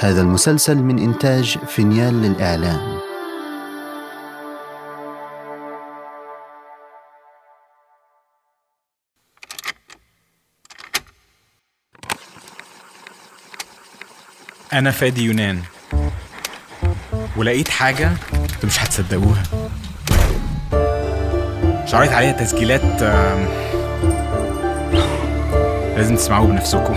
هذا المسلسل من إنتاج فينيال للإعلام. أنا فادي يونان. ولقيت حاجة أنتوا مش هتصدقوها. شريت عليها تسجيلات لازم تسمعوه بنفسكم.